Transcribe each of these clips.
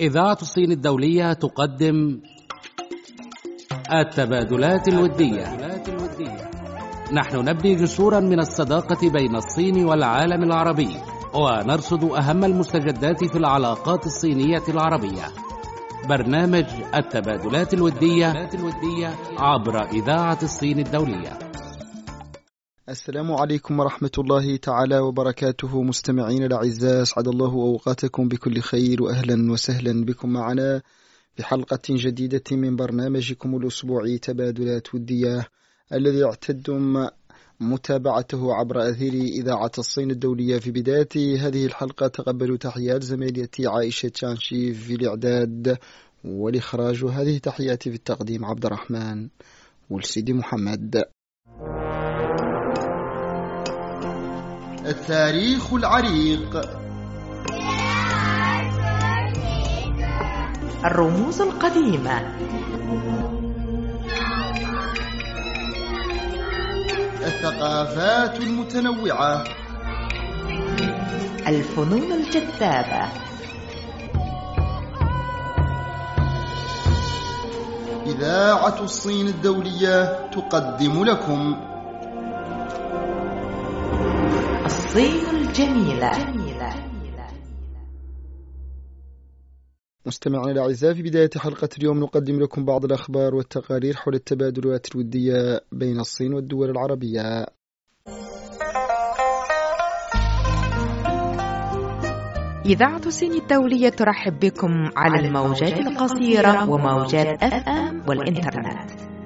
إذاعة الصين الدولية تقدم التبادلات الودية. نحن نبني جسورا من الصداقة بين الصين والعالم العربي ونرصد أهم المستجدات في العلاقات الصينية العربية. برنامج التبادلات الودية عبر إذاعة الصين الدولية. السلام عليكم ورحمة الله تعالى وبركاته. مستمعين الأعزاء أسعد الله أوقاتكم بكل خير وأهلا وسهلا بكم معنا في حلقة جديدة من برنامجكم الأسبوعي تبادلات ودية الذي اعتدتم متابعته عبر أثير إذاعة الصين الدولية. في بداية هذه الحلقة تقبلوا تحيات زميلتي عائشة تشانشي في الإعداد والإخراج هذه تحياتي في التقديم عبد الرحمن والسيدي محمد. التاريخ العريق. الرموز القديمة. الثقافات المتنوعة. الفنون الجذابة. إذاعة الصين الدولية تقدم لكم. الصين الجميلة مستمعينا الأعزاء في بداية حلقة اليوم نقدم لكم بعض الأخبار والتقارير حول التبادلات الودية بين الصين والدول العربية. إذاعة الصين الدولية ترحب بكم على الموجات القصيرة وموجات أف أم والإنترنت.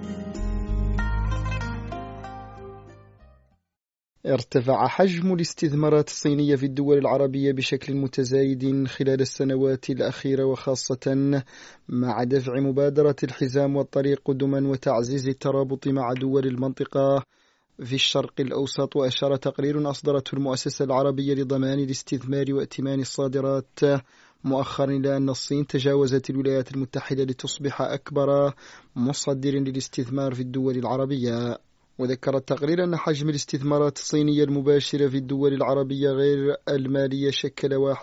ارتفع حجم الاستثمارات الصينية في الدول العربية بشكل متزايد خلال السنوات الأخيرة وخاصة مع دفع مبادرة الحزام والطريق قدما وتعزيز الترابط مع دول المنطقة في الشرق الأوسط. وأشار تقرير أصدرته المؤسسة العربية لضمان الاستثمار وائتمان الصادرات مؤخرا إلى أن الصين تجاوزت الولايات المتحدة لتصبح أكبر مصدر للاستثمار في الدول العربية. وذكر التقرير أن حجم الاستثمارات الصينية المباشرة في الدول العربية غير المالية شكل 31.9%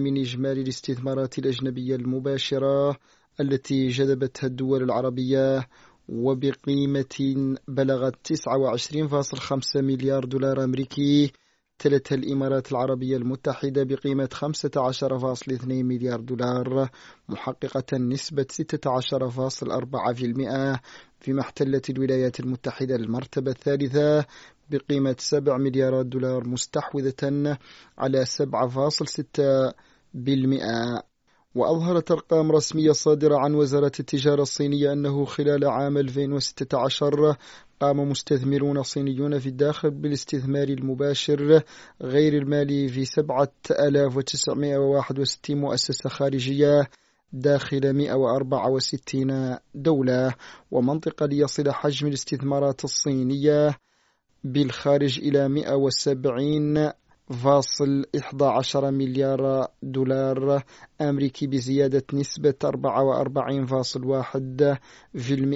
من إجمالي الاستثمارات الأجنبية المباشرة التي جذبتها الدول العربية وبقيمة بلغت 29.5 مليار دولار أمريكي. تلتها الإمارات العربية المتحدة بقيمة 15.2 مليار دولار محققة نسبة 16.4% فيما احتلت الولايات المتحدة المرتبة الثالثة بقيمة 7 مليارات دولار مستحوذة على 7.6% وأظهرت أرقام رسمية صادرة عن وزارة التجارة الصينية أنه خلال عام 2016 قام مستثمرون صينيون في الداخل بالاستثمار المباشر غير المالي في 7961 مؤسسة خارجية داخل 164 دولة ومنطقة ليصل حجم الاستثمارات الصينية بالخارج إلى 170 فاصل 11 مليار دولار أمريكي بزيادة نسبة 44.1%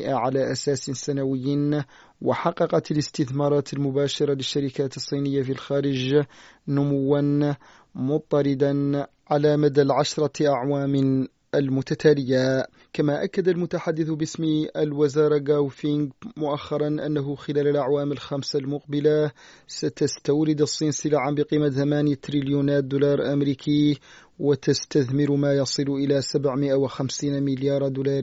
على أساس سنوي وحققت الاستثمارات المباشرة للشركات الصينية في الخارج نموا مضطردا على مدى العشرة أعوام. المتتالية. كما أكد المتحدث باسم الوزارة غاو فينغ مؤخرا أنه خلال الأعوام الخمسة المقبلة ستستورد الصين سلعا بقيمة 8 تريليونات دولار أمريكي وتستثمر ما يصل إلى 750 مليار دولار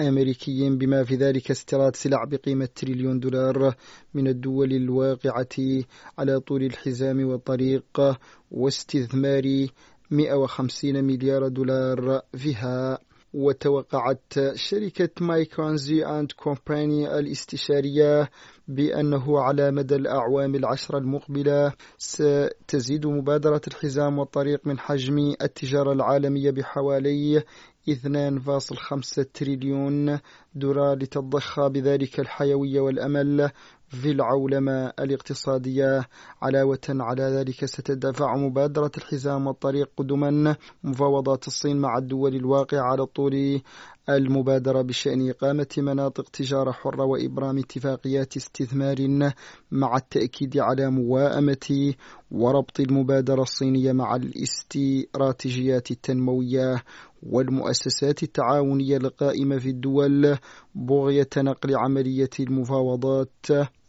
أمريكي. بما في ذلك استيراد سلع بقيمة تريليون دولار من الدول الواقعة على طول الحزام والطريق واستثمار 150 مليار دولار فيها. وتوقعت شركة مايكرونزي أند كومباني الاستشارية بأنه على مدى الأعوام العشرة المقبلة ستزيد مبادرة الحزام والطريق من حجم التجارة العالمية بحوالي 2.5 تريليون دولار لتضخ بذلك الحيوية والأمل. في العولمة الاقتصادية علاوة على ذلك ستدفع مبادرة الحزام والطريق قدما مفاوضات الصين مع الدول الواقعة على طول المبادرة بشأن إقامة مناطق تجارة حرة وإبرام اتفاقيات استثمار مع التأكيد على موائمة وربط المبادرة الصينية مع الإستراتيجيات التنموية والمؤسسات التعاونية القائمة في الدول بغية نقل عملية المفاوضات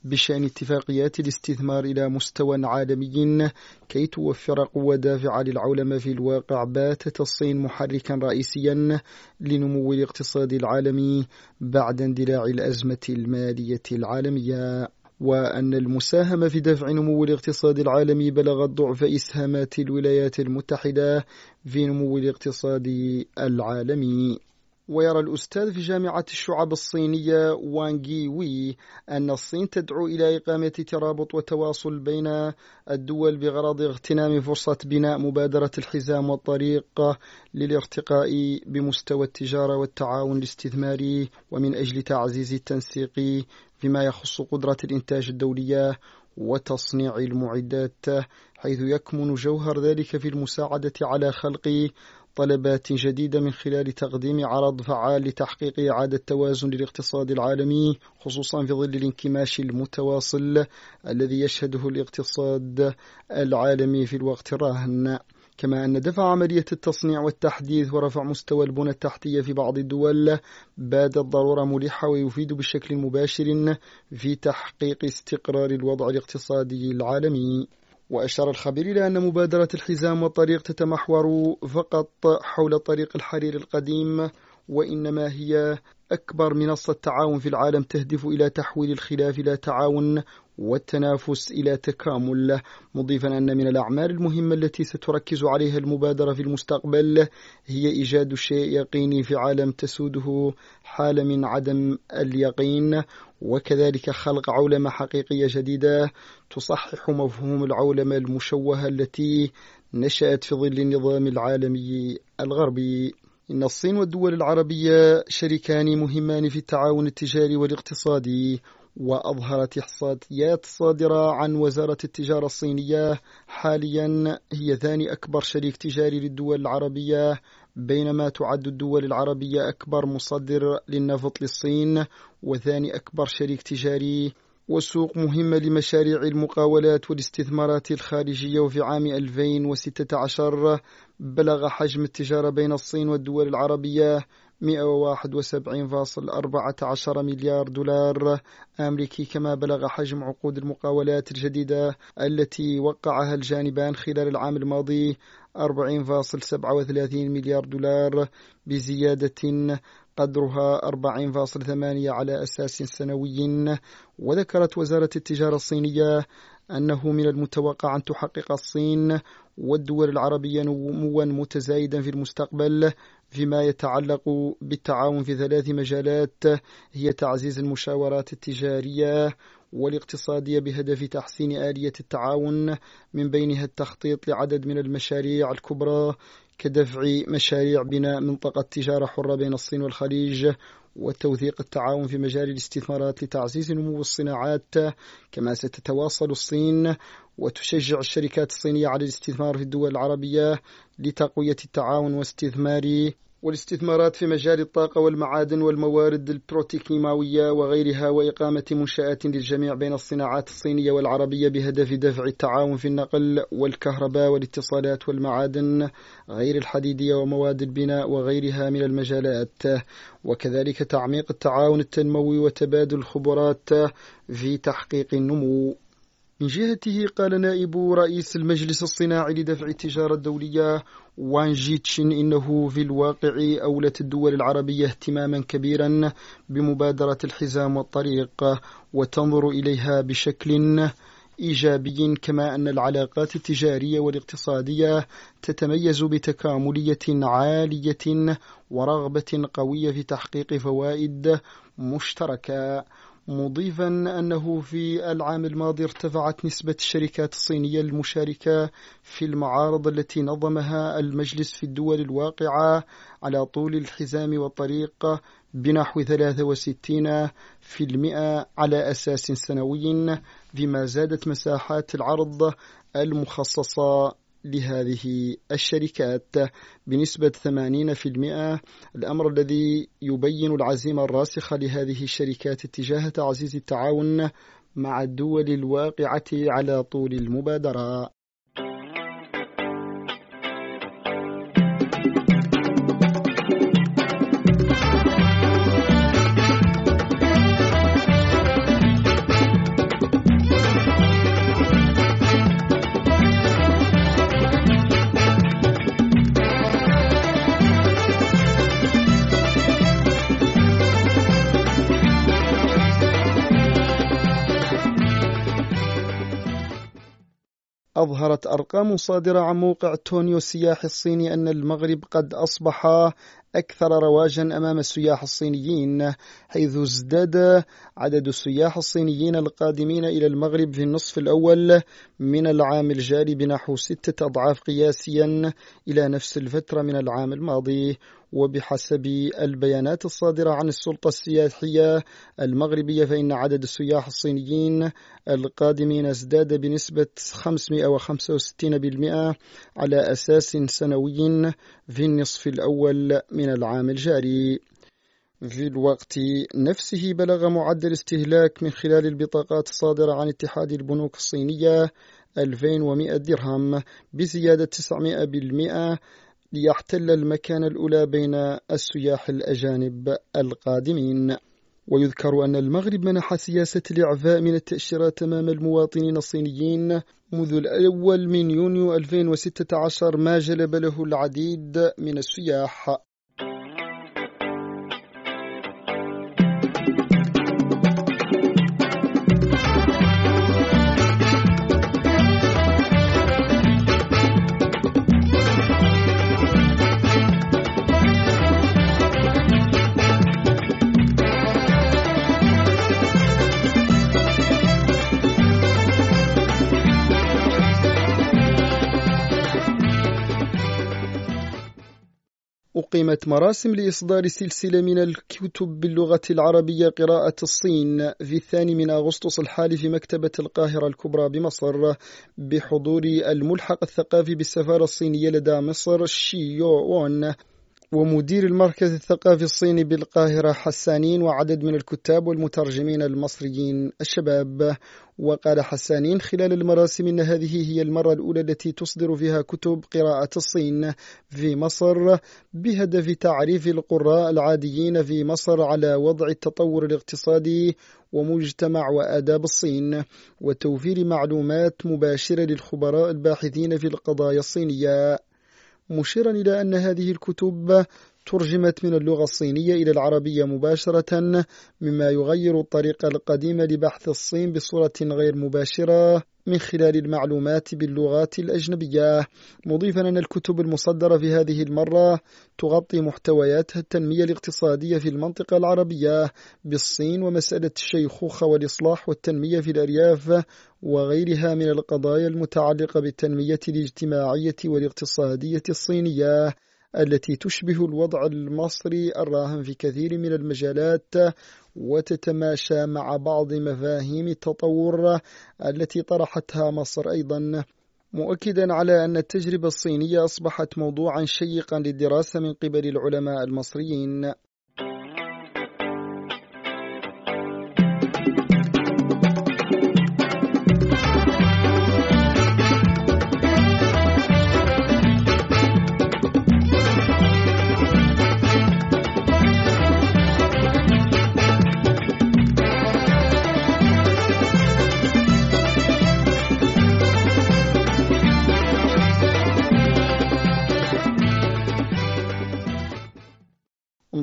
بشأن اتفاقيات الاستثمار إلى مستوى عالمي كي توفر قوة دافعة للعولمة في الواقع باتت الصين محركا رئيسيا لنمو الاقتصاد العالمي بعد اندلاع الأزمة المالية العالمية. وأن المساهمة في دفع نمو الاقتصاد العالمي بلغت ضعف إسهامات الولايات المتحدة في نمو الاقتصاد العالمي. ويرى الأستاذ في جامعة الشعب الصينية وانغي وي أن الصين تدعو إلى إقامة ترابط وتواصل بين الدول بغرض اغتنام فرصة بناء مبادرة الحزام والطريق للارتقاء بمستوى التجارة والتعاون الاستثماري ومن أجل تعزيز التنسيق فيما يخص قدرة الإنتاج الدولية وتصنيع المعدات حيث يكمن جوهر ذلك في المساعدة على خلق طلبات جديدة من خلال تقديم عرض فعال لتحقيق إعادة توازن للاقتصاد العالمي خصوصا في ظل الانكماش المتواصل الذي يشهده الاقتصاد العالمي في الوقت الراهن. كما أن دفع عملية التصنيع والتحديث ورفع مستوى البنى التحتية في بعض الدول بادت ضرورة ملحة ويفيد بشكل مباشر في تحقيق استقرار الوضع الاقتصادي العالمي. وأشار الخبير إلى أن مبادرة الحزام والطريق تتمحور فقط حول طريق الحرير القديم وإنما هي أكبر منصة تعاون في العالم تهدف إلى تحويل الخلاف إلى تعاون والتنافس إلى تكامل. مضيفا أن من الأعمال المهمة التي ستركز عليها المبادرة في المستقبل هي إيجاد شيء يقيني في عالم تسوده حالة من عدم اليقين وكذلك خلق عولمة حقيقية جديدة تصحح مفهوم العولمة المشوهة التي نشأت في ظل النظام العالمي الغربي. إن الصين والدول العربية شريكان مهمان في التعاون التجاري والاقتصادي وأظهرت إحصائيات صادرة عن وزارة التجارة الصينية. حاليا هي ثاني أكبر شريك تجاري للدول العربية بينما تعد الدول العربية أكبر مصدر للنفط للصين وثاني أكبر شريك تجاري وسوق مهمة لمشاريع المقاولات والاستثمارات الخارجية. وفي عام 2016 بلغ حجم التجارة بين الصين والدول العربية 171.14 مليار دولار أمريكي كما بلغ حجم عقود المقاولات الجديدة التي وقعها الجانبان خلال العام الماضي 40.37 مليار دولار بزيادة قدرها 40.8 على أساس سنوي. وذكرت وزارة التجارة الصينية أنه من المتوقع أن تحقق الصين والدول العربية نموا متزايدا في المستقبل فيما يتعلق بالتعاون في ثلاث مجالات هي تعزيز المشاورات التجارية والاقتصادية بهدف تحسين آلية التعاون من بينها التخطيط لعدد من المشاريع الكبرى كدفع مشاريع بناء منطقة تجارة حرة بين الصين والخليج وتوثيق التعاون في مجال الاستثمارات لتعزيز نمو الصناعات. كما ستتواصل الصين وتشجع الشركات الصينية على الاستثمار في الدول العربية لتقوية التعاون واستثمار والاستثمارات في مجال الطاقة والمعادن والموارد البروتيكيماوية وغيرها وإقامة منشآت للجميع بين الصناعات الصينية والعربية بهدف دفع التعاون في النقل والكهرباء والاتصالات والمعادن غير الحديدية ومواد البناء وغيرها من المجالات. وكذلك تعميق التعاون التنموي وتبادل الخبرات في تحقيق النمو. من جهته قال نائب رئيس المجلس الصناعي لدفع التجارة الدولية وان جيتشن إنه في الواقع أولت الدول العربية اهتماما كبيرا بمبادرة الحزام والطريق وتنظر إليها بشكل إيجابي كما أن العلاقات التجارية والاقتصادية تتميز بتكاملية عالية ورغبة قوية في تحقيق فوائد مشتركة. مضيفا أنه في العام الماضي ارتفعت نسبة الشركات الصينية المشاركة في المعارض التي نظمها المجلس في الدول الواقعة على طول الحزام والطريق بنحو 63 في المئة على أساس سنوي فيما زادت مساحات العرض المخصصة لهذه الشركات بنسبة 80% الأمر الذي يبين العزيمة الراسخة لهذه الشركات اتجاه تعزيز التعاون مع الدول الواقعة على طول المبادرة. أظهرت أرقام صادرة عن موقع تونيو السياحي الصيني أن المغرب قد أصبح أكثر رواجا أمام السياح الصينيين حيث ازداد عدد السياح الصينيين القادمين إلى المغرب في النصف الأول من العام الجاري بنحو ستة أضعاف قياسيا إلى نفس الفترة من العام الماضي. وبحسب البيانات الصادرة عن السلطة السياحية المغربية فإن عدد السياح الصينيين القادمين ازداد بنسبة 565% على أساس سنوي في النصف الأول من العام الجاري. في الوقت نفسه بلغ معدل استهلاك من خلال البطاقات الصادرة عن اتحاد البنوك الصينية 2100 درهم بزيادة 900% ليحتل المكان الأولى بين السياح الأجانب القادمين. ويذكر أن المغرب منح سياسة الإعفاء من التأشيرات أمام المواطنين الصينيين منذ الأول من يونيو 2016 ما جلب له العديد من السياح. أقيمت مراسم لإصدار سلسلة من الكتب باللغة العربية قراءة الصين في الثاني من أغسطس الحالي في مكتبة القاهرة الكبرى بمصر بحضور الملحق الثقافي بالسفارة الصينية لدى مصر شيو وون ومدير المركز الثقافي الصيني بالقاهرة حسانين وعدد من الكتاب والمترجمين المصريين الشباب. وقال حسانين خلال المراسم إن هذه هي المرة الأولى التي تصدر فيها كتب قراءة الصين في مصر بهدف تعريف القراء العاديين في مصر على وضع التطور الاقتصادي ومجتمع وآداب الصين وتوفير معلومات مباشرة للخبراء الباحثين في القضايا الصينية. مشيرا إلى أن هذه الكتب ترجمت من اللغة الصينية إلى العربية مباشرة مما يغير الطريقة القديمة لبحث الصين بصورة غير مباشرة من خلال المعلومات باللغات الأجنبية. مضيفا أن الكتب المصدرة في هذه المرة تغطي محتويات التنمية الاقتصادية في المنطقة العربية بالصين ومسألة الشيخوخة والإصلاح والتنمية في الأرياف وغيرها من القضايا المتعلقة بالتنمية الاجتماعية والاقتصادية الصينية. التي تشبه الوضع المصري الراهن في كثير من المجالات وتتماشى مع بعض مفاهيم التطور التي طرحتها مصر أيضا. مؤكدا على أن التجربة الصينية أصبحت موضوعا شيقا للدراسة من قبل العلماء المصريين.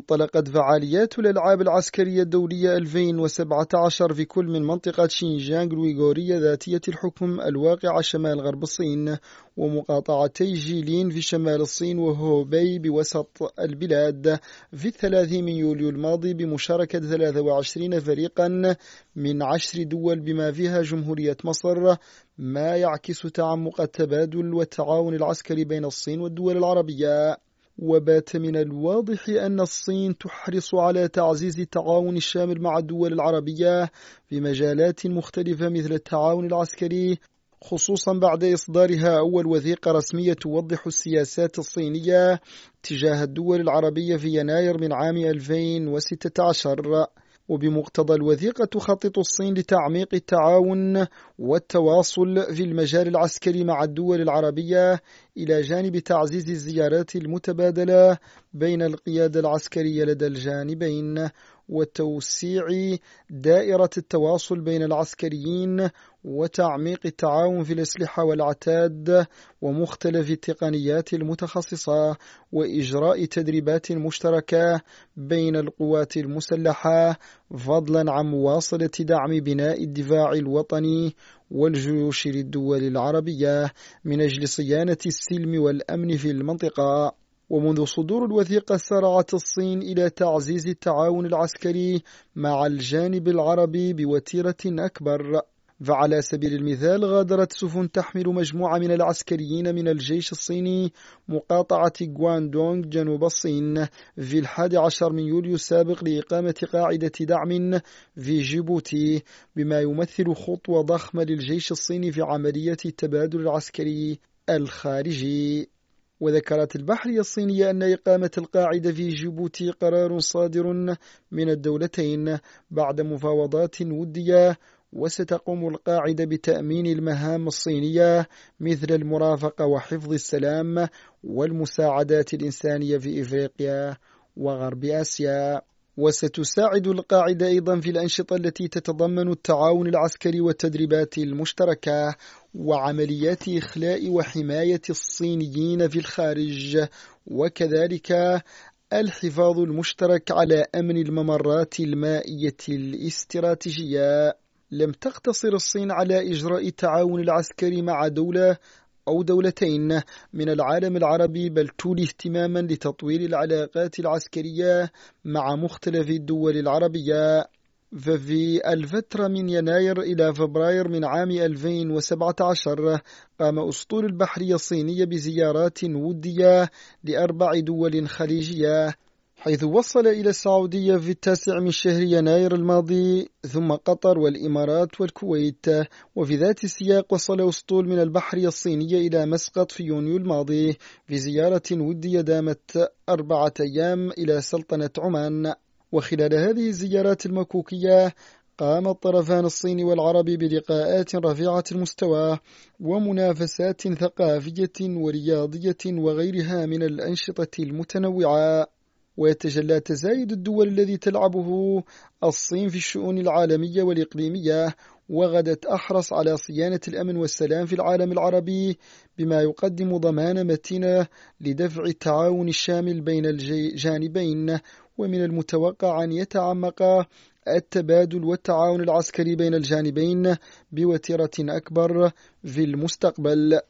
انطلقت فعاليات الألعاب العسكرية الدولية 2017 في كل من منطقة شينجيانغ الويغورية ذاتية الحكم الواقعة شمال غرب الصين ومقاطعتي جيلين في شمال الصين وهوبي بوسط البلاد. في الثلاثين من يوليو الماضي بمشاركة 23 فريقا من عشر دول بما فيها جمهورية مصر ما يعكس تعمق التبادل والتعاون العسكري بين الصين والدول العربية. وبات من الواضح أن الصين تحرص على تعزيز التعاون الشامل مع الدول العربية في مجالات مختلفة مثل التعاون العسكري خصوصا بعد إصدارها أول وثيقة رسمية توضح السياسات الصينية تجاه الدول العربية في يناير من عام 2016 وبمقتضى الوثيقة تخطط الصين لتعميق التعاون والتواصل في المجال العسكري مع الدول العربية إلى جانب تعزيز الزيارات المتبادلة بين القيادة العسكرية لدى الجانبين. وتوسيع دائرة التواصل بين العسكريين وتعميق التعاون في الأسلحة والعتاد ومختلف التقنيات المتخصصة وإجراء تدريبات مشتركة بين القوات المسلحة فضلا عن مواصلة دعم بناء الدفاع الوطني والجيوش للدول العربية من أجل صيانة السلم والأمن في المنطقة. ومنذ صدور الوثيقة سارعت الصين إلى تعزيز التعاون العسكري مع الجانب العربي بوتيرة أكبر. فعلى سبيل المثال غادرت سفن تحمل مجموعة من العسكريين من الجيش الصيني مقاطعة غواندونغ جنوب الصين في الحادي عشر من يوليو السابق لإقامة قاعدة دعم في جيبوتي بما يمثل خطوة ضخمة للجيش الصيني في عملية التبادل العسكري الخارجي. وذكرت البحرية الصينية أن إقامة القاعدة في جيبوتي قرار صادر من الدولتين بعد مفاوضات ودية وستقوم القاعدة بتأمين المهام الصينية مثل المرافقة وحفظ السلام والمساعدات الإنسانية في إفريقيا وغرب آسيا. وستساعد القاعدة أيضا في الأنشطة التي تتضمن التعاون العسكري والتدريبات المشتركة وعمليات إخلاء وحماية الصينيين في الخارج وكذلك الحفاظ المشترك على أمن الممرات المائية الاستراتيجية. لم تقتصر الصين على إجراء التعاون العسكري مع دولة أو دولتين من العالم العربي بل تولي اهتماما لتطوير العلاقات العسكرية مع مختلف الدول العربية. ففي الفترة من يناير إلى فبراير من عام 2017 قام أسطول البحرية الصينية بزيارات ودية لأربع دول خليجية. حيث وصل إلى السعودية في التاسع من شهر يناير الماضي ثم قطر والإمارات والكويت. وفي ذات السياق وصل أسطول من البحرية الصينية إلى مسقط في يونيو الماضي في زيارة ودية دامت أربعة أيام إلى سلطنة عمان. وخلال هذه الزيارات المكوكية قام الطرفان الصيني والعربي بلقاءات رفيعة المستوى ومنافسات ثقافية ورياضية وغيرها من الأنشطة المتنوعة. ويتجلى تزايد الدول الذي تلعبه الصين في الشؤون العالمية والإقليمية وغدت أحرص على صيانة الأمن والسلام في العالم العربي بما يقدم ضمان متينة لدفع التعاون الشامل بين الجانبين ومن المتوقع أن يتعمق التبادل والتعاون العسكري بين الجانبين بوتيرة أكبر في المستقبل.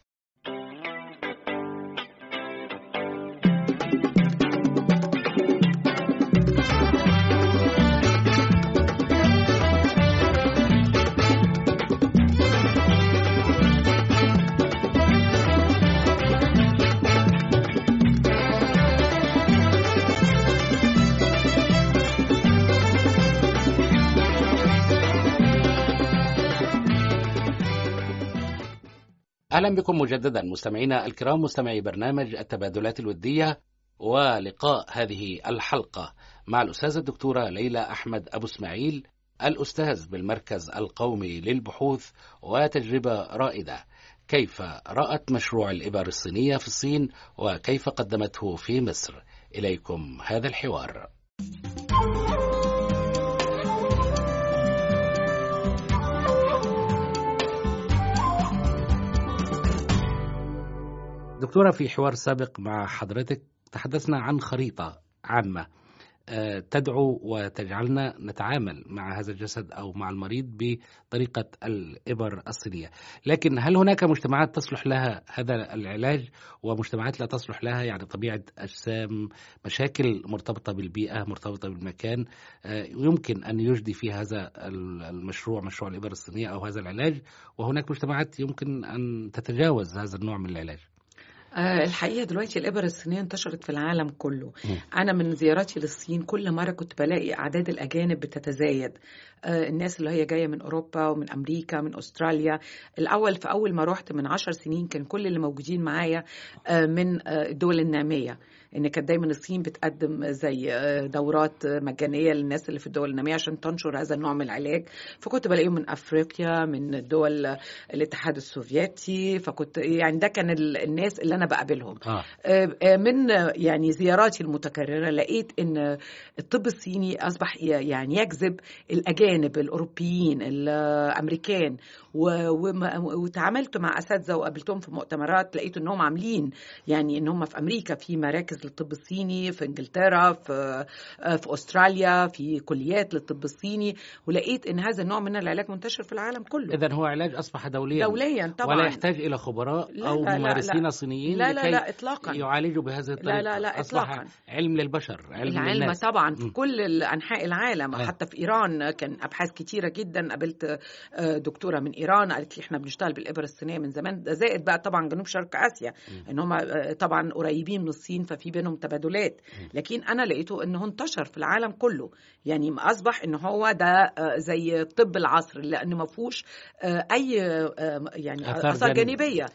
أهلا بكم مجددا مستمعينا الكرام مستمعي برنامج التبادلات الودية ولقاء هذه الحلقة مع الأستاذة الدكتورة ليلى أحمد أبو إسماعيل الأستاذ بالمركز القومي للبحوث وتجربة رائدة. كيف رأت مشروع الإبر الصينية في الصين وكيف قدمته في مصر؟ إليكم هذا الحوار. دكتورة في حوار سابق مع حضرتك تحدثنا عن خريطة عامة تدعو وتجعلنا نتعامل مع هذا الجسد أو مع المريض بطريقة الإبر الصينية، لكن هل هناك مجتمعات تصلح لها هذا العلاج؟ ومجتمعات لا تصلح لها يعني طبيعة أجسام، مشاكل مرتبطة بالبيئة، مرتبطة بالمكان يمكن أن يجدي في هذا المشروع مشروع الإبر الصينية أو هذا العلاج، وهناك مجتمعات يمكن أن تتجاوز هذا النوع من العلاج. آه الحقيقة دلوقتي الابر الصينية انتشرت في العالم كله. أنا من زياراتي للصين كل مرة كنت بلاقي أعداد الأجانب بتتزايد. الناس اللي هي جاية من أوروبا ومن أمريكا من أستراليا. الأول في أول ما رحت من عشر سنين كان كل اللي موجودين معايا آه من آه الدول النامية. إن كانت دايما الصين بتقدم زي دورات مجانية للناس اللي في الدول النامية عشان تنشر هذا النوع من العلاج. فكنت بلاقيهم من أفريقيا من دول الاتحاد السوفيتي. فكنت يعني ده كان الناس اللي أنا بقابلهم. آه. من يعني زياراتي المتكررة لقيت إن الطب الصيني أصبح يعني يجذب الأجانب. الأوروبيين الأمريكان وتعاملت مع أساتذة وقابلتهم في مؤتمرات لقيت إنهم عاملين يعني ان هم في أمريكا في مراكز للطب الصيني في إنجلترا في في أستراليا في كليات للطب الصيني ولقيت إن هذا النوع من العلاج منتشر في العالم كله. اذا هو علاج أصبح دوليا. دوليا طبعا. ولا يحتاج إلى خبراء لا أو لا ممارسين لا. صينيين لا لا لا اطلاقا. يعالجوا بهذه الطريقة. لا لا أصبح إطلاقاً. علم للبشر علم العلم للناس. طبعا في م. كل انحاء العالم آه. حتى في إيران كان أبحاث كتيرة جدا. قابلت آه، دكتورة من إيران. قالت لي إحنا بنشتغل بالإبر الصينية من زمان. ده زائد بقى طبعا جنوب شرق آسيا إن هم آه، طبعا قريبين من الصين ففي بينهم تبادلات. لكن أنا لقيته إنه انتشر في العالم كله. يعني أصبح إن هو ده آه، زي طب العصر لأن ما فيهوش أي يعني آثار جانبية. جانبية.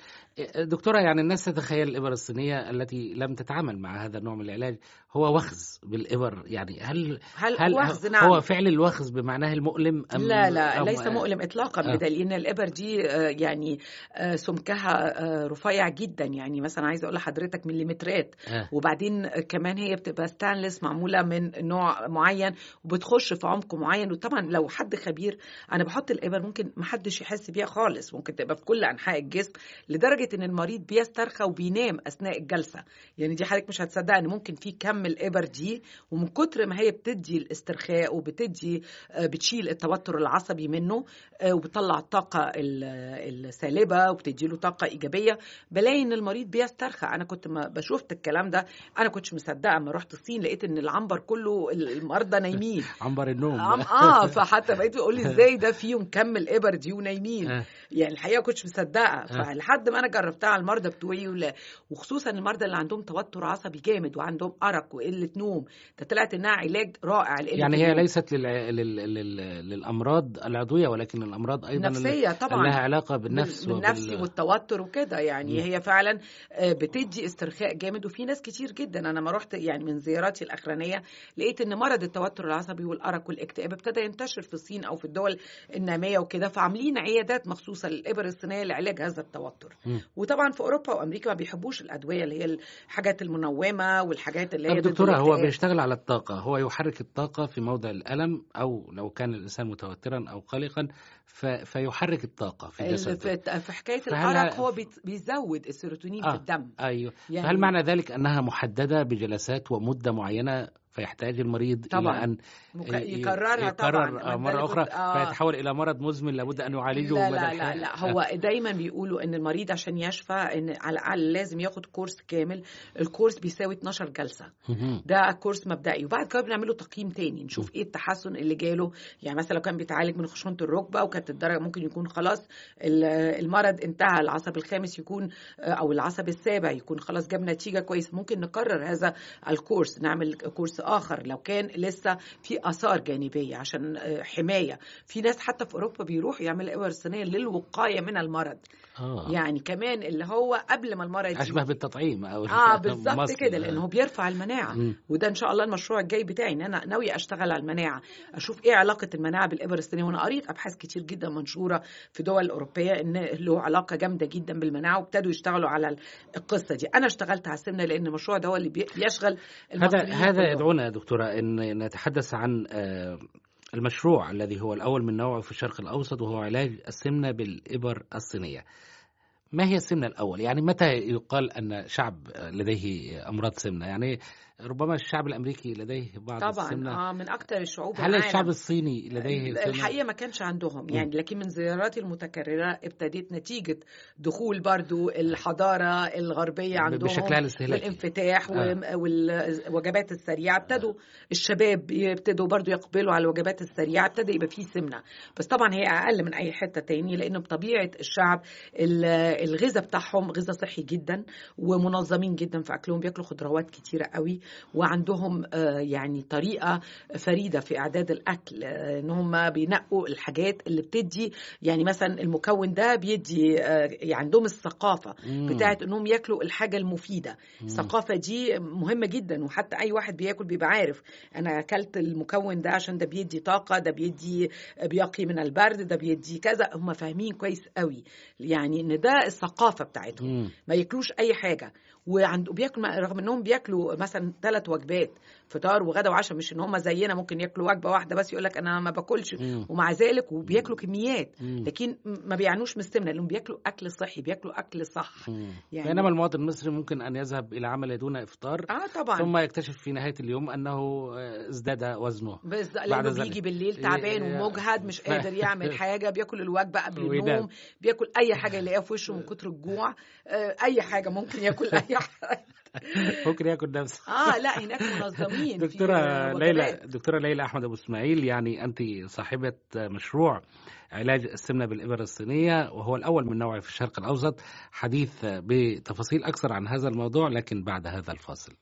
دكتورة يعني الناس تتخيل الإبر الصينية التي لم تتعامل مع هذا النوع من العلاج. هو وخز بالإبر. يعني هل هل, هل وخز؟ نعم. هو فعل الوخز بمعناه المؤلم أم لا لا أم ليس مؤلم اطلاقا آه. بدليل إن الإبر دي آه، يعني آه، سمكها آه، رفيع جدا. يعني مثلا عايزه أقول لحضرتك مليمترات. آه. وبعدين كمان هي بتبقى ستانلس معمولة من نوع معين وبتخش في عمق معين. وطبعا لو حد خبير أنا بحط الإبر ممكن ما حدش يحس بيها خالص. ممكن تبقى في كل أنحاء الجسم لدرجة إن المريض بيسترخى وبينام أثناء الجلسة. يعني دي حضرتك مش هتصدق ان ممكن في كم الإبر دي ومن كتر ما هي بتدي الاسترخاء وبتدي آه، بتشيل التوتر العصبي منه آه، وبتطلع الطاقه ال- السالبه وبتدي له طاقة إيجابية بلاقي إن المريض بيسترخى. أنا كنت ما بشوفت الكلام ده. أنا كنتش مصدقة أما رحت الصين لقيت إن العنبر كله المرضى نايمين. عنبر النوم. آه آه، فحتى بقيت بقول لي إزاي ده فيهم كم الإبر دي ونايمين. آه. يعني الحقيقة كنتش مصدقة. فلحد ما أنا جربتها على المرضى بتوعي وخصوصا المرضى اللي عندهم توتر عصبي جامد وعندهم وقلة نوم ده طلعت إنها علاج رائع يعني هي النوم. ليست لل... لل... لل... للأمراض العضوية ولكن الأمراض أيضا نفسية اللي طبعا. لها علاقة بالنفس بال- بالنفسي والتوتر وكده يعني هي فعلا آه، بتدي استرخاء جامد وفي ناس كتير جدا أنا ما رحت يعني من زياراتي الأخرانية لقيت إن مرض التوتر العصبي والأرق والاكتئاب ابتدى ينتشر في الصين أو في الدول النامية وكده فعاملين عيادات مخصوصة للإبر الصينية لعلاج هذا التوتر مم. وطبعا في أوروبا وأمريكا ما بيحبوش الأدوية اللي هي الحاجات المنومة والحاجات اللي هي دكتورة هو. بيشتغل على الطاقة هو يحرك الطاقة في موضع الألم أو لو كان الإنسان متوترا أو قلقا ف... فيحرك الطاقة في الجسد في في حكاية فهل- الارق هو بيزود السيروتونين في آه. الدم أيوه يعني- فهل معنى ذلك أنها محددة بجلسات ومدة معينة فيحتاج المريض طبعا. إلى أن يكررها طبعا. يكرر آه، ده مرة أخرى آه. فيتحول إلى مرض مزمن لابد أن يعالجه لا لا لا. لا. هو دايما بيقولوا إن المريض عشان يشفى إن على الأقل لازم ياخد كورس كامل. الكورس بيساوي 12 جلسة. مهم. ده كورس مبدئي. وبعد كده بنعمله تقييم تاني نشوف إيه التحسن اللي جاله. يعني مثلا لو كان بيتعالج من خشونة الركبة وكانت الدرجة ممكن يكون خلاص ال- المرض انتهى العصب الخامس يكون أو العصب السابع يكون خلاص جاب نتيجة كويسه ممكن نكرر هذا الكورس نعمل كورس آخر لو كان لسه في آثار جانبية عشان آه، حماية. في ناس حتى في أوروبا بيروحوا يعملوا ابر صينية للوقاية من المرض. آه. يعني كمان اللي هو قبل ما المرض. أشبه بالتطعيم أو آه بالظبط. كده لأنه هو بيرفع المناعة مم. وده إن شاء الله المشروع الجاي بتاعي إن أنا ناوية أشتغل على المناعة أشوف إيه علاقة المناعة بالابر الصينيه وأنا قريت أبحاث كتير جدا منشورة في دول أوروبية إن له علاقة جامدة جدا بالمناعة وابتدوا يشتغلوا على القصة دي أنا اشتغلت على السمنة لأن المشروع ده هو اللي بي- بيشغل هذا هذا. يدعونا يا دكتورة أن نتحدث عن آه، المشروع الذي هو الأول من نوعه في الشرق الأوسط وهو علاج السمنة بالإبر الصينية ما هي السمنة الأول؟ يعني متى يقال أن شعب لديه أمراض سمنة؟ يعني ربما الشعب الأمريكي لديه بعض طبعا السمنة آه من أكتر الشعوب هل العالم. الشعب الصيني لديه سمنة؟ الحقيقة ما كانش عندهم يعني لكن من زياراتي المتكررة ابتديت نتيجة دخول برضو الحضارة الغربية عندهم بشكلها الاستهلاكي. والانفتاح آه. والوجبات السريعة ابتدوا الشباب يبتدوا برضو يقبلوا على الوجبات السريعة ابتدى يبقى فيه سمنة بس طبعا هي أقل من أي حتة تاني لأن بطبيعة الشعب ال- الغذاء بتاعهم غذاء صحي جدا ومنظمين جدا في أكلهم بياكلوا خضروات كتيرة قوي وعندهم آه، يعني طريقة فريدة في إعداد الأكل آه، إن هم بينقوا الحاجات اللي بتدي يعني مثلا المكون ده بيدي آه، يعني عندهم الثقافة مم. بتاعت إنهم ياكلوا الحاجة المفيدة. الثقافة دي مهمة جدا وحتى أي واحد بياكل بيبقى عارف. أنا أكلت المكون ده عشان ده بيدي طاقة ده بيدي بيقي من البرد ده بيدي كذا. هم فاهمين كويس قوي يعني إن ده الثقافة بتاعتهم. ما ياكلوش أي حاجة. وعند بياكل رغم إنهم بياكلوا مثلا ثلاث وجبات. فطار وغدا وعشاء مش إن هم زينا ممكن ياكلوا وجبة واحدة بس يقول لك أنا ما باكلش مم. ومع ذلك وبياكلوا كميات مم. لكن ما بيعنوش من السمنه لأنهم بياكلوا أكل صحي بياكلوا أكل صح مم. يعني- بينما المواطن المصري ممكن أن يذهب إلى عمل دون إفطار آه طبعا ثم يكتشف في نهاية اليوم أنه آه، ازداد وزنه بس لأنه. بيجي بالليل تعبان ومجهد مش قادر يعمل حاجة بياكل الوجبة قبل. النوم بياكل أي حاجة يلاقيها في وشه من كتر الجوع آه، أي حاجة ممكن ياكل أي حاجة ممكن ياكل نفسه آه لا هناك منظمين وجبات. ليلى دكتورة ليلى أحمد أبو إسماعيل يعني أنت صاحبة مشروع علاج السمنة بالإبر الصينية وهو الأول من نوعه في الشرق الأوسط حديث بتفاصيل أكثر عن هذا الموضوع لكن بعد هذا الفاصل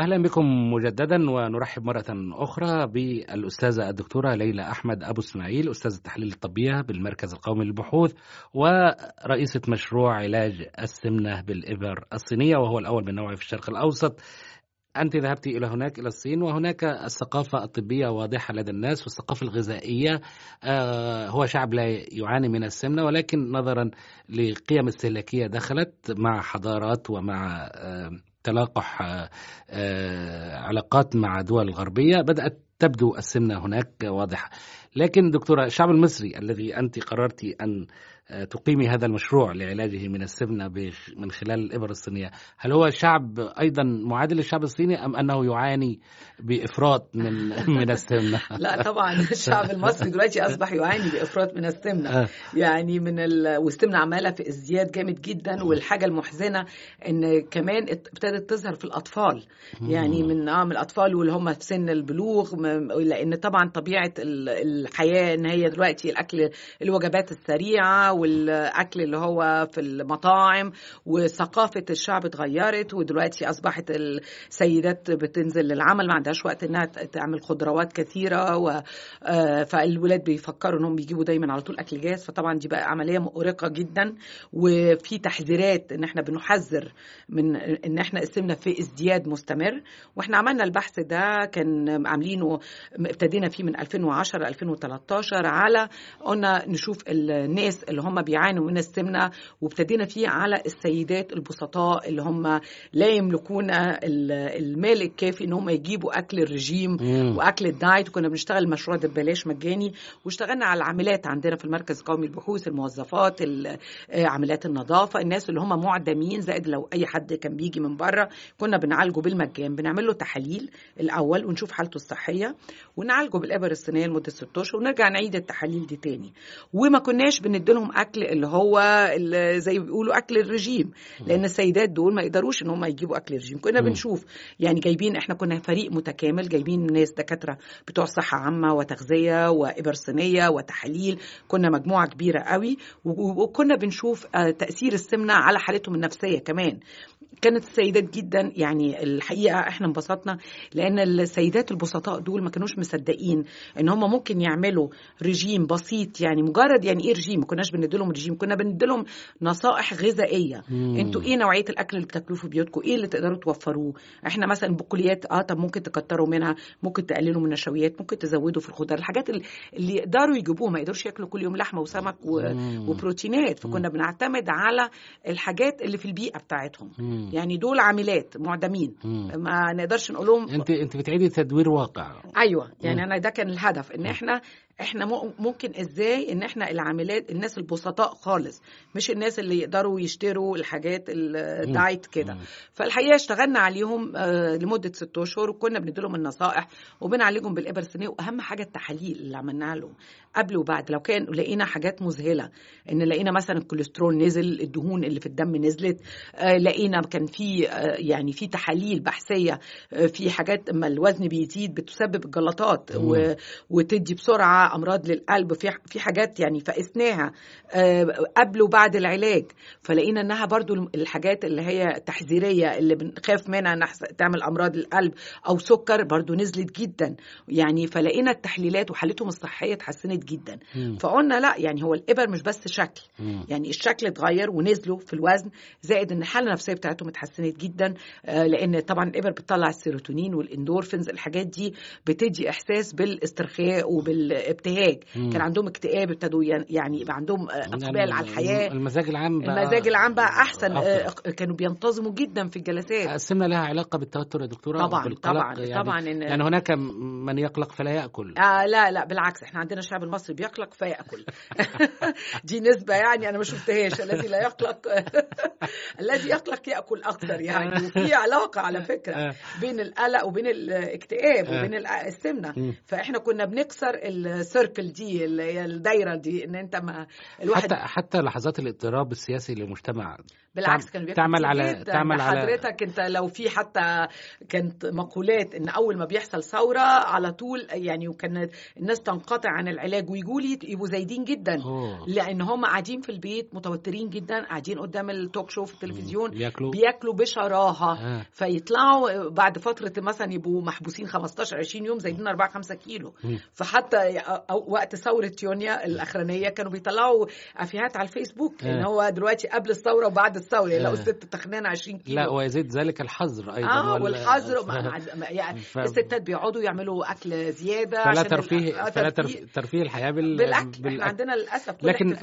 أهلا بكم مجددا ونرحب مرة أخرى بالأستاذة الدكتورة ليلى أحمد أبو إسماعيل أستاذ التحليل الطبية بالمركز القومي للبحوث ورئيسة مشروع علاج السمنة بالإبر الصينية وهو الأول من نوعه في الشرق الأوسط. أنت ذهبت إلى هناك إلى الصين وهناك الثقافة الطبية واضحة لدى الناس والثقافة الغذائية آه، هو شعب لا يعاني من السمنة ولكن نظرا لقيم استهلاكية دخلت مع حضارات ومع آه، تلاقح آه، آه، علاقات مع دول الغربية بدأت تبدو السمنة هناك واضحة. لكن دكتورة الشعب المصري الذي أنت قررت أن تقيمي هذا المشروع لعلاجه من السمنة بخ- من خلال الإبر الصينية. هل هو شعب أيضا معادل للشعب الصيني أم أنه يعاني بإفراط من من السمنة؟ لا طبعا الشعب المصري دلوقتي أصبح يعاني بإفراط من السمنة. آه. يعني من ال... والسمنة عمالة في ازدياد جامد جدا والحاجة المحزنة إن كمان ابتدت تظهر في الأطفال. يعني من آه من الأطفال واللي هم في سن البلوغ لأن طبعا طبيعة ال... ال... الحياة إن هي دلوقتي الأكل الوجبات السريعة والأكل اللي هو في المطاعم وثقافة الشعب اتغيرت ودلوقتي أصبحت السيدات بتنزل للعمل ما عندهاش وقت إنها تعمل خضروات كثيرة و آه، فالولاد بيفكروا إنهم بيجيبوا دايما على طول أكل جاهز فطبعا دي بقى عملية مؤرقة جدا وفي تحذيرات إن إحنا بنحذر من إن إحنا السمنه في ازدياد مستمر وإحنا عملنا البحث ده كان عاملينه ابتدينا فيه من 2010 2013 على قلنا نشوف الناس اللي هم بيعانوا من السمنة وابتدينا فيه على السيدات البسطاء اللي هم لا يملكون ال- المال الكافي إن هم يجيبوا أكل الرجيم مم. وأكل الدايت وكنا بنشتغل المشروع ده ببلاش مجاني واشتغلنا على العاملات عندنا في المركز القومي للبحوث الموظفات ال- آه، عاملات النظافة الناس اللي هم معدمين زائد لو أي حد كان بيجي من بره كنا بنعالجه بالمجان بنعمل له تحاليل الأول ونشوف حالته الصحية ونعالجه بالإبر الصينية لمدة 6 أشهر ونرجع نعيد التحاليل دي تاني وما كناش أكل اللي هو اللي زي ما بيقولوا أكل الرجيم. لأن السيدات دول ما يقدروش إن هم يجيبوا أكل الرجيم. كنا. بنشوف يعني جايبين إحنا كنا فريق متكامل جايبين ناس دكاترة بتوع صحة عامة وتغذية وابر صينيه وتحاليل. كنا مجموعة كبيرة قوي. وكنا بنشوف آه، تأثير السمنة على حالتهم النفسية كمان. كانت السيدات جدا. يعني الحقيقة إحنا انبسطنا لأن السيدات البسطاء دول ما كانوش مصدقين إن هم ممكن يعملوا رجيم بسيط. يعني مجرد يعني إيه رجيم؟ ما كناش بنديلهم رجيم كنا بنديلهم نصائح غذائية. أنتوا إيه نوعية الأكل اللي بتاكلوه في بيوتكم؟ إيه اللي تقدروا توفروه؟ إحنا مثلا بقوليات آه طب ممكن تكتروا منها ممكن تقللوا من النشويات ممكن تزودوا في الخضار. الحاجات اللي, يقدروا يجيبوها ما يقدروش ياكلوا كل يوم لحمة وسمك و... وبروتينات. فكنا بنعتمد على الحاجات اللي في البيئة بتاعتهم. مم. يعني دول عاملات معدمين مم. ما نقدرش نقول لهم انت أنت بتعيدي تدوير واقع أيوه يعني مم. أنا ده كان الهدف إن إحنا إحنا ممكن إزاي إن إحنا العاملات الناس البسطاء خالص مش الناس اللي يقدروا يشتروا الحاجات الدايت كده. فالحقيقة اشتغلنا عليهم آه، لمدة ست اشهر وكنا بنديلهم النصائح وبنعالجهم بالابر الصينية وأهم حاجة التحاليل اللي عملناها لهم. قبل وبعد لو كان لقينا حاجات مذهلة إن لقينا مثلا الكوليسترول نزل الدهون اللي في الدم نزلت آه، لقينا كان في آه، يعني في تحاليل بحثية في حاجات اما الوزن بيزيد بتسبب الجلطات وتدي بسرعة أمراض للقلب في في حاجات يعني فقيسناها آه، قبل وبعد العلاج فلقينا إنها برضو الحاجات اللي هي تحذيرية اللي بنخاف منها نحس- تعمل أمراض القلب أو سكر برضو نزلت جدا يعني فلقينا التحليلات وحالتهم الصحية اتحسنت جدا مم. فقلنا لا يعني هو الإبر مش بس شكل مم. يعني الشكل اتغير ونزلوا في الوزن زائد إن الحالة النفسية بتاعتهم اتحسنت جدا آه، لأن طبعا الإبر بتطلع السيروتونين والإندورفينز الحاجات دي بتدي إحساس بالاسترخاء وبالابتهاج مم. كان عندهم اكتئاب ابتدوا يعني يبقى عندهم اقبال على الحياة المزاج العام بقى المزاج العام بقى أحسن أفضل. آه، كانوا بينتظموا جدا في الجلسات السمنة لها علاقة بالتوتر يا دكتورة طبعاً، طبعاً، يعني طبعاً إن- يعني هناك من يقلق فلا يأكل آه لا لا بالعكس إحنا عندنا الشعب المصري بيقلق فيأكل دي نسبة يعني أنا ما شفتهاش الذي لا يقلق الذي يقلق يأكل أكثر يعني وفي علاقة على فكرة آه. بين القلق وبين الاكتئاب آه. وبين مم. فإحنا كنا بنكسر السيركل دي الدايرة دي إن أنت ما الواحد حتى حتى لحظات الاضطراب السياسي للمجتمع بالعكس بياكلوا تعمل على. تعمل على حضرتك أنت لو في حتى كانت مقولات إن أول ما بيحصل ثورة على طول يعني وكانت الناس تنقطع عن العلاج ويجوا لي يبقوا زايدين جدا أوه. لأن هم قاعدين في البيت متوترين جدا قاعدين قدام التوك شو في التلفزيون بياكلوا بياكلوا بشراهة آه. فيطلعوا بعد فترة مثلا يبقوا محبوسين 15 20 يوم زايدين 4 5 كيلو مم. فحتى وقت ثورة يونيو الأخرانية كانوا بيطلعوا أفيهات على الفيسبوك إن آه. هو دلوقتي قبل الثورة وبعد الثورة آه. لو الست تخنانه 20 كيلو لا ويزيد ذلك الحظر أيضا آه وال- والحظر يعني ف- الستات بيقعدوا يعملوا أكل زيادة فلا عشان ترفيه آه، فلا ترفيه. الحياة بال... بالأكل إحنا عندنا للأسف كل لكن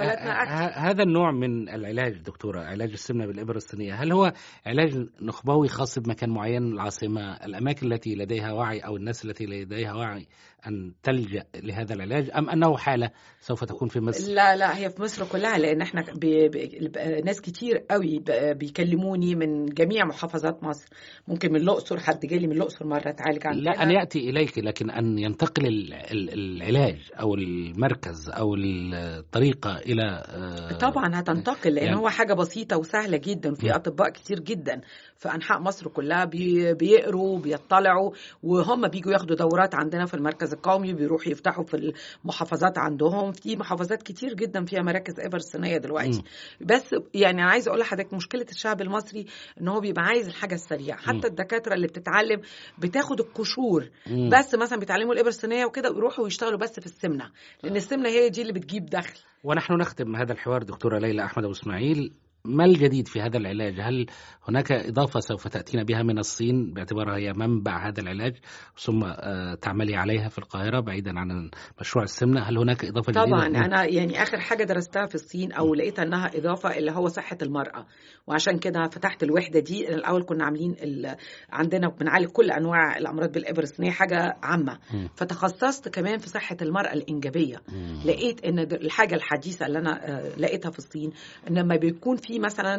هذا النوع من العلاج دكتورة علاج السمنة بالإبرة الصينية هل هو علاج نخبوي خاص بمكان معين العاصمة الأماكن التي لديها وعي أو الناس التي لديها وعي أن تلجأ لهذا العلاج أم أنه حالة سوف تكون في مصر؟ لا لا هي في مصر كلها لأن إحنا بي بي ناس كتير قوي بيكلموني من جميع محافظات مصر. ممكن من الأقصر حد جالي من الأقصر مرة اتعالج عندنا لا أن يأتي إليك لكن أن ينتقل ال- ال- العلاج أو المركز أو الطريقة إلى آه، طبعا هتنتقل لأن يعني- هو حاجة بسيطة وسهلة جدا في. أطباء كتير كتير جدا. في انحاء مصر كلها بي- بيقروا بيطلعوا وهم بيجوا ياخدوا دورات عندنا في المركز القومي بيروحوا يفتحوا في المحافظات عندهم. في محافظات كتير جدا فيها مراكز ابر صينيه دلوقتي بس يعني أنا عايزه أقول لحضرتك مشكلة الشعب المصري إن هو بيبقى عايز الحاجة السريعة. حتى الدكاترة اللي بتتعلم بتاخد القشور. بس مثلا بيتعلموا الابر الصينيه وكده ويروحوا يشتغلوا بس في السمنة. لأن السمنة هي دي اللي بتجيب دخل. ونحن نختم هذا الحوار دكتورة ليلى أحمد أبو إسماعيل. ما الجديد في هذا العلاج؟ هل هناك إضافة سوف تأتينا بها من الصين باعتبارها هي منبع هذا العلاج ثم آه، تعملي عليها في القاهرة بعيدا عن مشروع السمنة هل هناك إضافة جديدة؟ طبعا مم. أنا يعني آخر حاجة درستها في الصين أو لقيتها أنها إضافة اللي هو صحة المرأة وعشان كده فتحت الوحدة دي الأول كنا عاملين ال... عندنا بنعالج كل أنواع الأمراض بالابر الصينيه حاجة عامة مم. فتخصصت كمان في صحة المرأة الإنجابية مم. لقيت إن د- الحاجة الحديثة اللي أنا آه، لقيتها في الصين إن لما بيكون في مثلا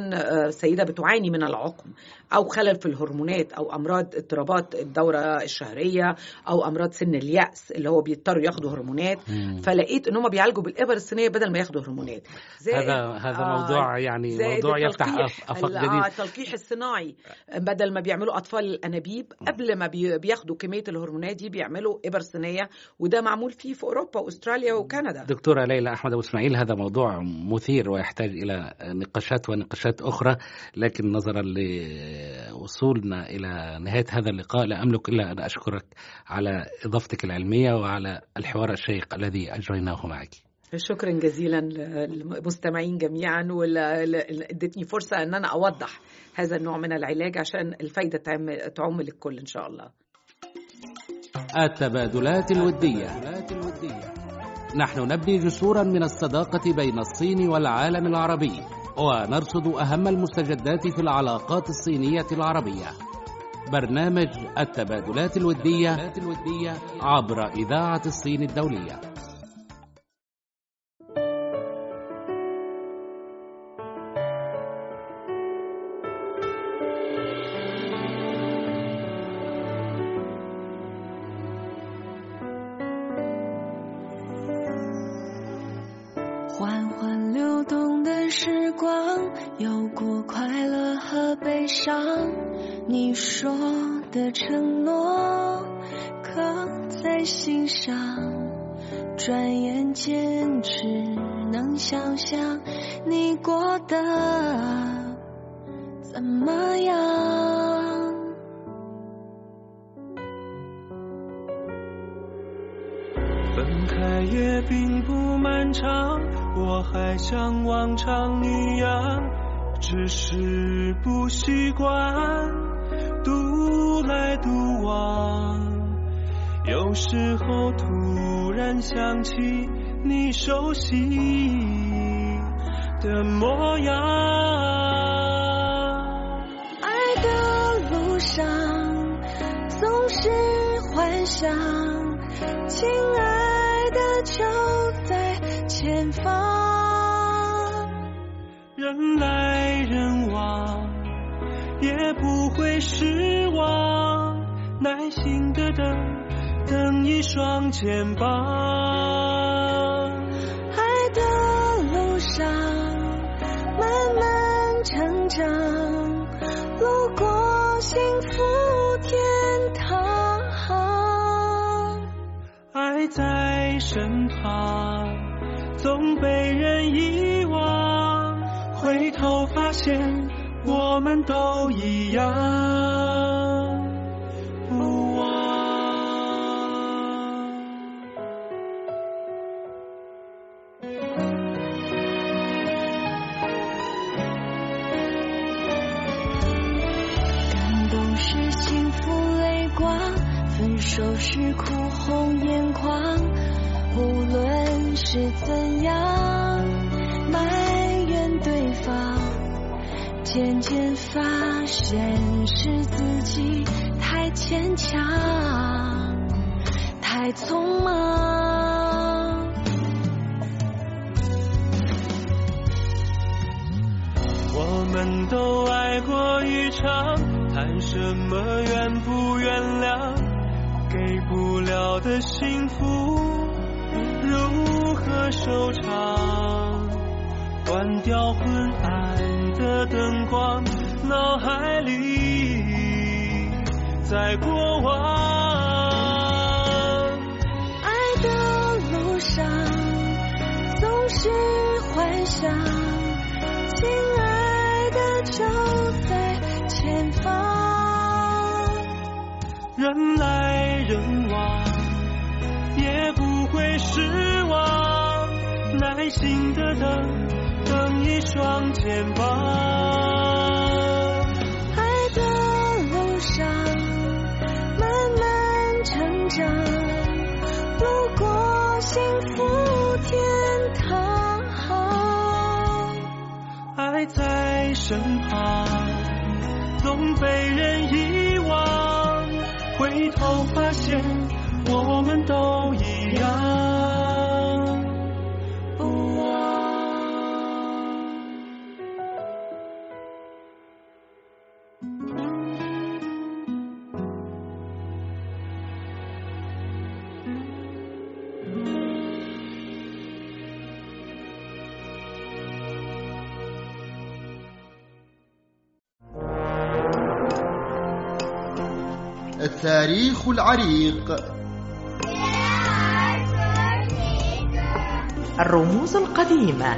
آه، سيدة بتعاني من العقم أو خلل في الهرمونات أو أمراض اضطرابات الدورة الشهرية أو أمراض سن اليأس اللي هو بيضطروا ياخدوا هرمونات. مم. فلقيت إن هم بيعالجوا بالإبر الصينية بدل ما ياخدوا هرمونات. هذا هذا آه، موضوع يعني موضوع يفتح ال- جديدة آه التلقيح الصناعي. بدل ما بيعملوا أطفال الأنابيب قبل ما بي- بياخدوا كمية الهرمونات دي بيعملوا إبر صينية. وده معمول فيه في أوروبا وأستراليا وكندا. دكتورة ليلى أحمد أبو إسماعيل هذا موضوع مثير ويحتاج إلى نقاشات ونقاشات أخرى لكن نظرا لوصولنا إلى نهاية هذا اللقاء لا أملك إلا أن أشكرك على إضافتك العلمية وعلى الحوار الشيق الذي أجريناه معك. شكرا جزيلا للمستمعين جميعا وادتني فرصة أن أنا أوضح هذا النوع من العلاج عشان الفايدة تعم تعم للكل إن شاء الله. التبادلات الودية. نحن نبني جسورا من الصداقة بين الصين والعالم العربي. ونرصد أهم المستجدات في العلاقات الصينية العربية. برنامج التبادلات الودية عبر إذاعة الصين الدولية. 缓缓流动的时光，有过快乐和悲伤。你说的承诺，刻在心上。转眼间，只能想象你过得怎么样。分开也并不漫长，我还像往常一样，只是不习惯独来独往。有时候突然想起你熟悉的模样。爱的路上总是幻想，亲爱人来人往，也不会失望，耐心的等，等一双肩膀。爱的路上慢慢成长，路过幸福天堂。爱在身旁，总被人遗忘，回头发现我们都一样，现是自己太牵强，太匆忙。我们都爱过一场，谈什么原不原谅？给不了的幸福，如何收场？关掉昏暗的灯光，脑海里，在过往。爱的路上总是幻想，亲爱的就在前方。人来人往，也不会失望，耐心的等，等一双肩膀。爱在身旁，总被人遗忘，回头发现我们都 التاريخ العريق. الرموز القديمة.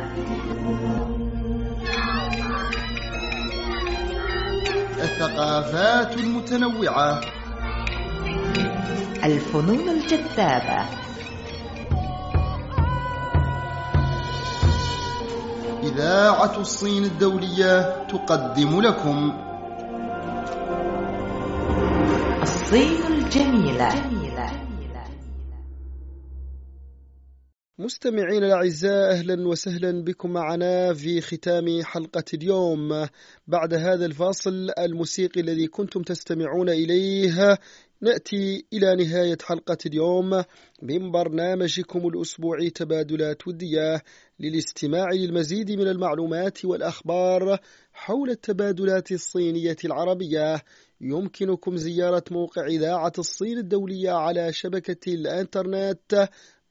الثقافات المتنوعة. الفنون الجذابة. إذاعة الصين الدولية تقدم لكم. الصين الجميلة مستمعين الأعزاء أهلا وسهلا بكم معنا في ختام حلقة اليوم. بعد هذا الفاصل الموسيقي الذي كنتم تستمعون إليه نأتي إلى نهاية حلقة اليوم. من برنامجكم الأسبوعي تبادلات ودية للاستماع للمزيد من المعلومات والأخبار حول التبادلات الصينية العربية. يمكنكم زيارة موقع إذاعة الصين الدولية على شبكة الإنترنت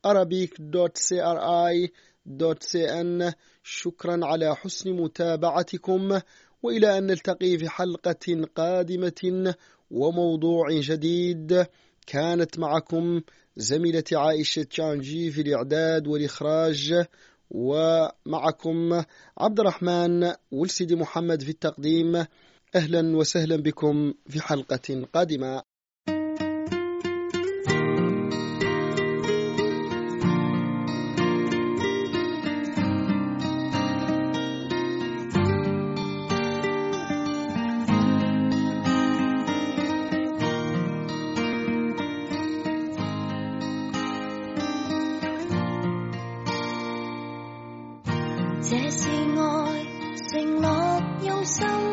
arabic.cri.cn شكرا على حسن متابعتكم وإلى أن نلتقي في حلقة قادمة وموضوع جديد. كانت معكم زميلتي عائشة تشانجي في الإعداد والإخراج ومعكم عبد الرحمن ولسيدي محمد في التقديم. أهلا وسهلا بكم في حلقة قادمة这是爱，承诺用心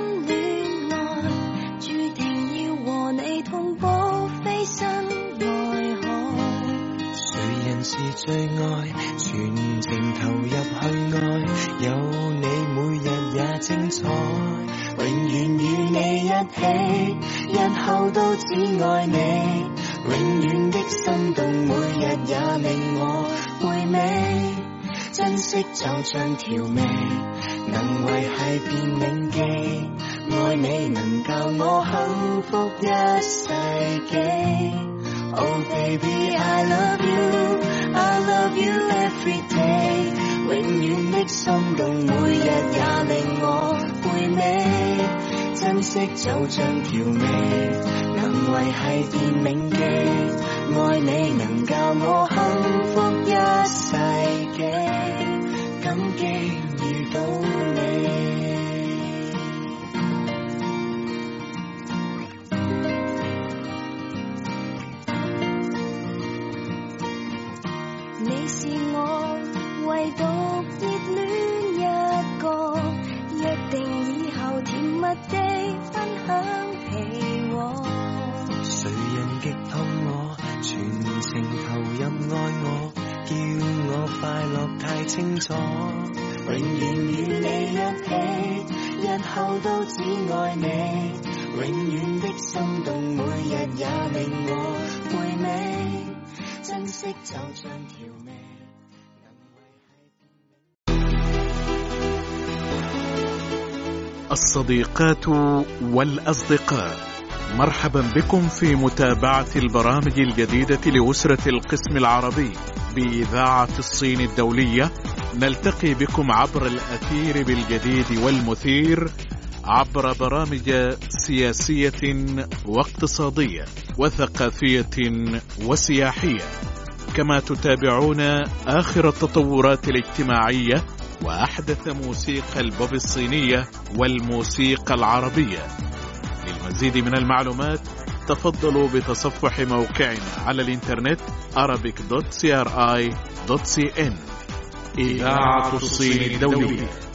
起，日後都只愛你，永遠的心動每日也令我回味。珍惜就像調味，能維係便銘記。愛你能教我幸福一世紀。Oh baby I love you, I love you every day。永遠的心動每日也令我回味。珍惜就像调味，能维系便铭记，爱你能教我幸福一世纪，楚。永远与你一起，日后都只爱你，永远的心动每日也令我回味，珍惜就像调味。 الصديقات والأصدقاء مرحبا بكم في متابعة البرامج الجديدة لأسرة القسم العربي بإذاعة الصين الدولية نلتقي بكم عبر الأثير بالجديد والمثير عبر برامج سياسية واقتصادية وثقافية وسياحية. كما تتابعون آخر التطورات الاجتماعية وأحدث موسيقى البوب الصينية والموسيقى العربية. للمزيد من المعلومات تفضلوا بتصفح موقعنا على الإنترنت arabic.cri.cn إذاعة الصين الدولية.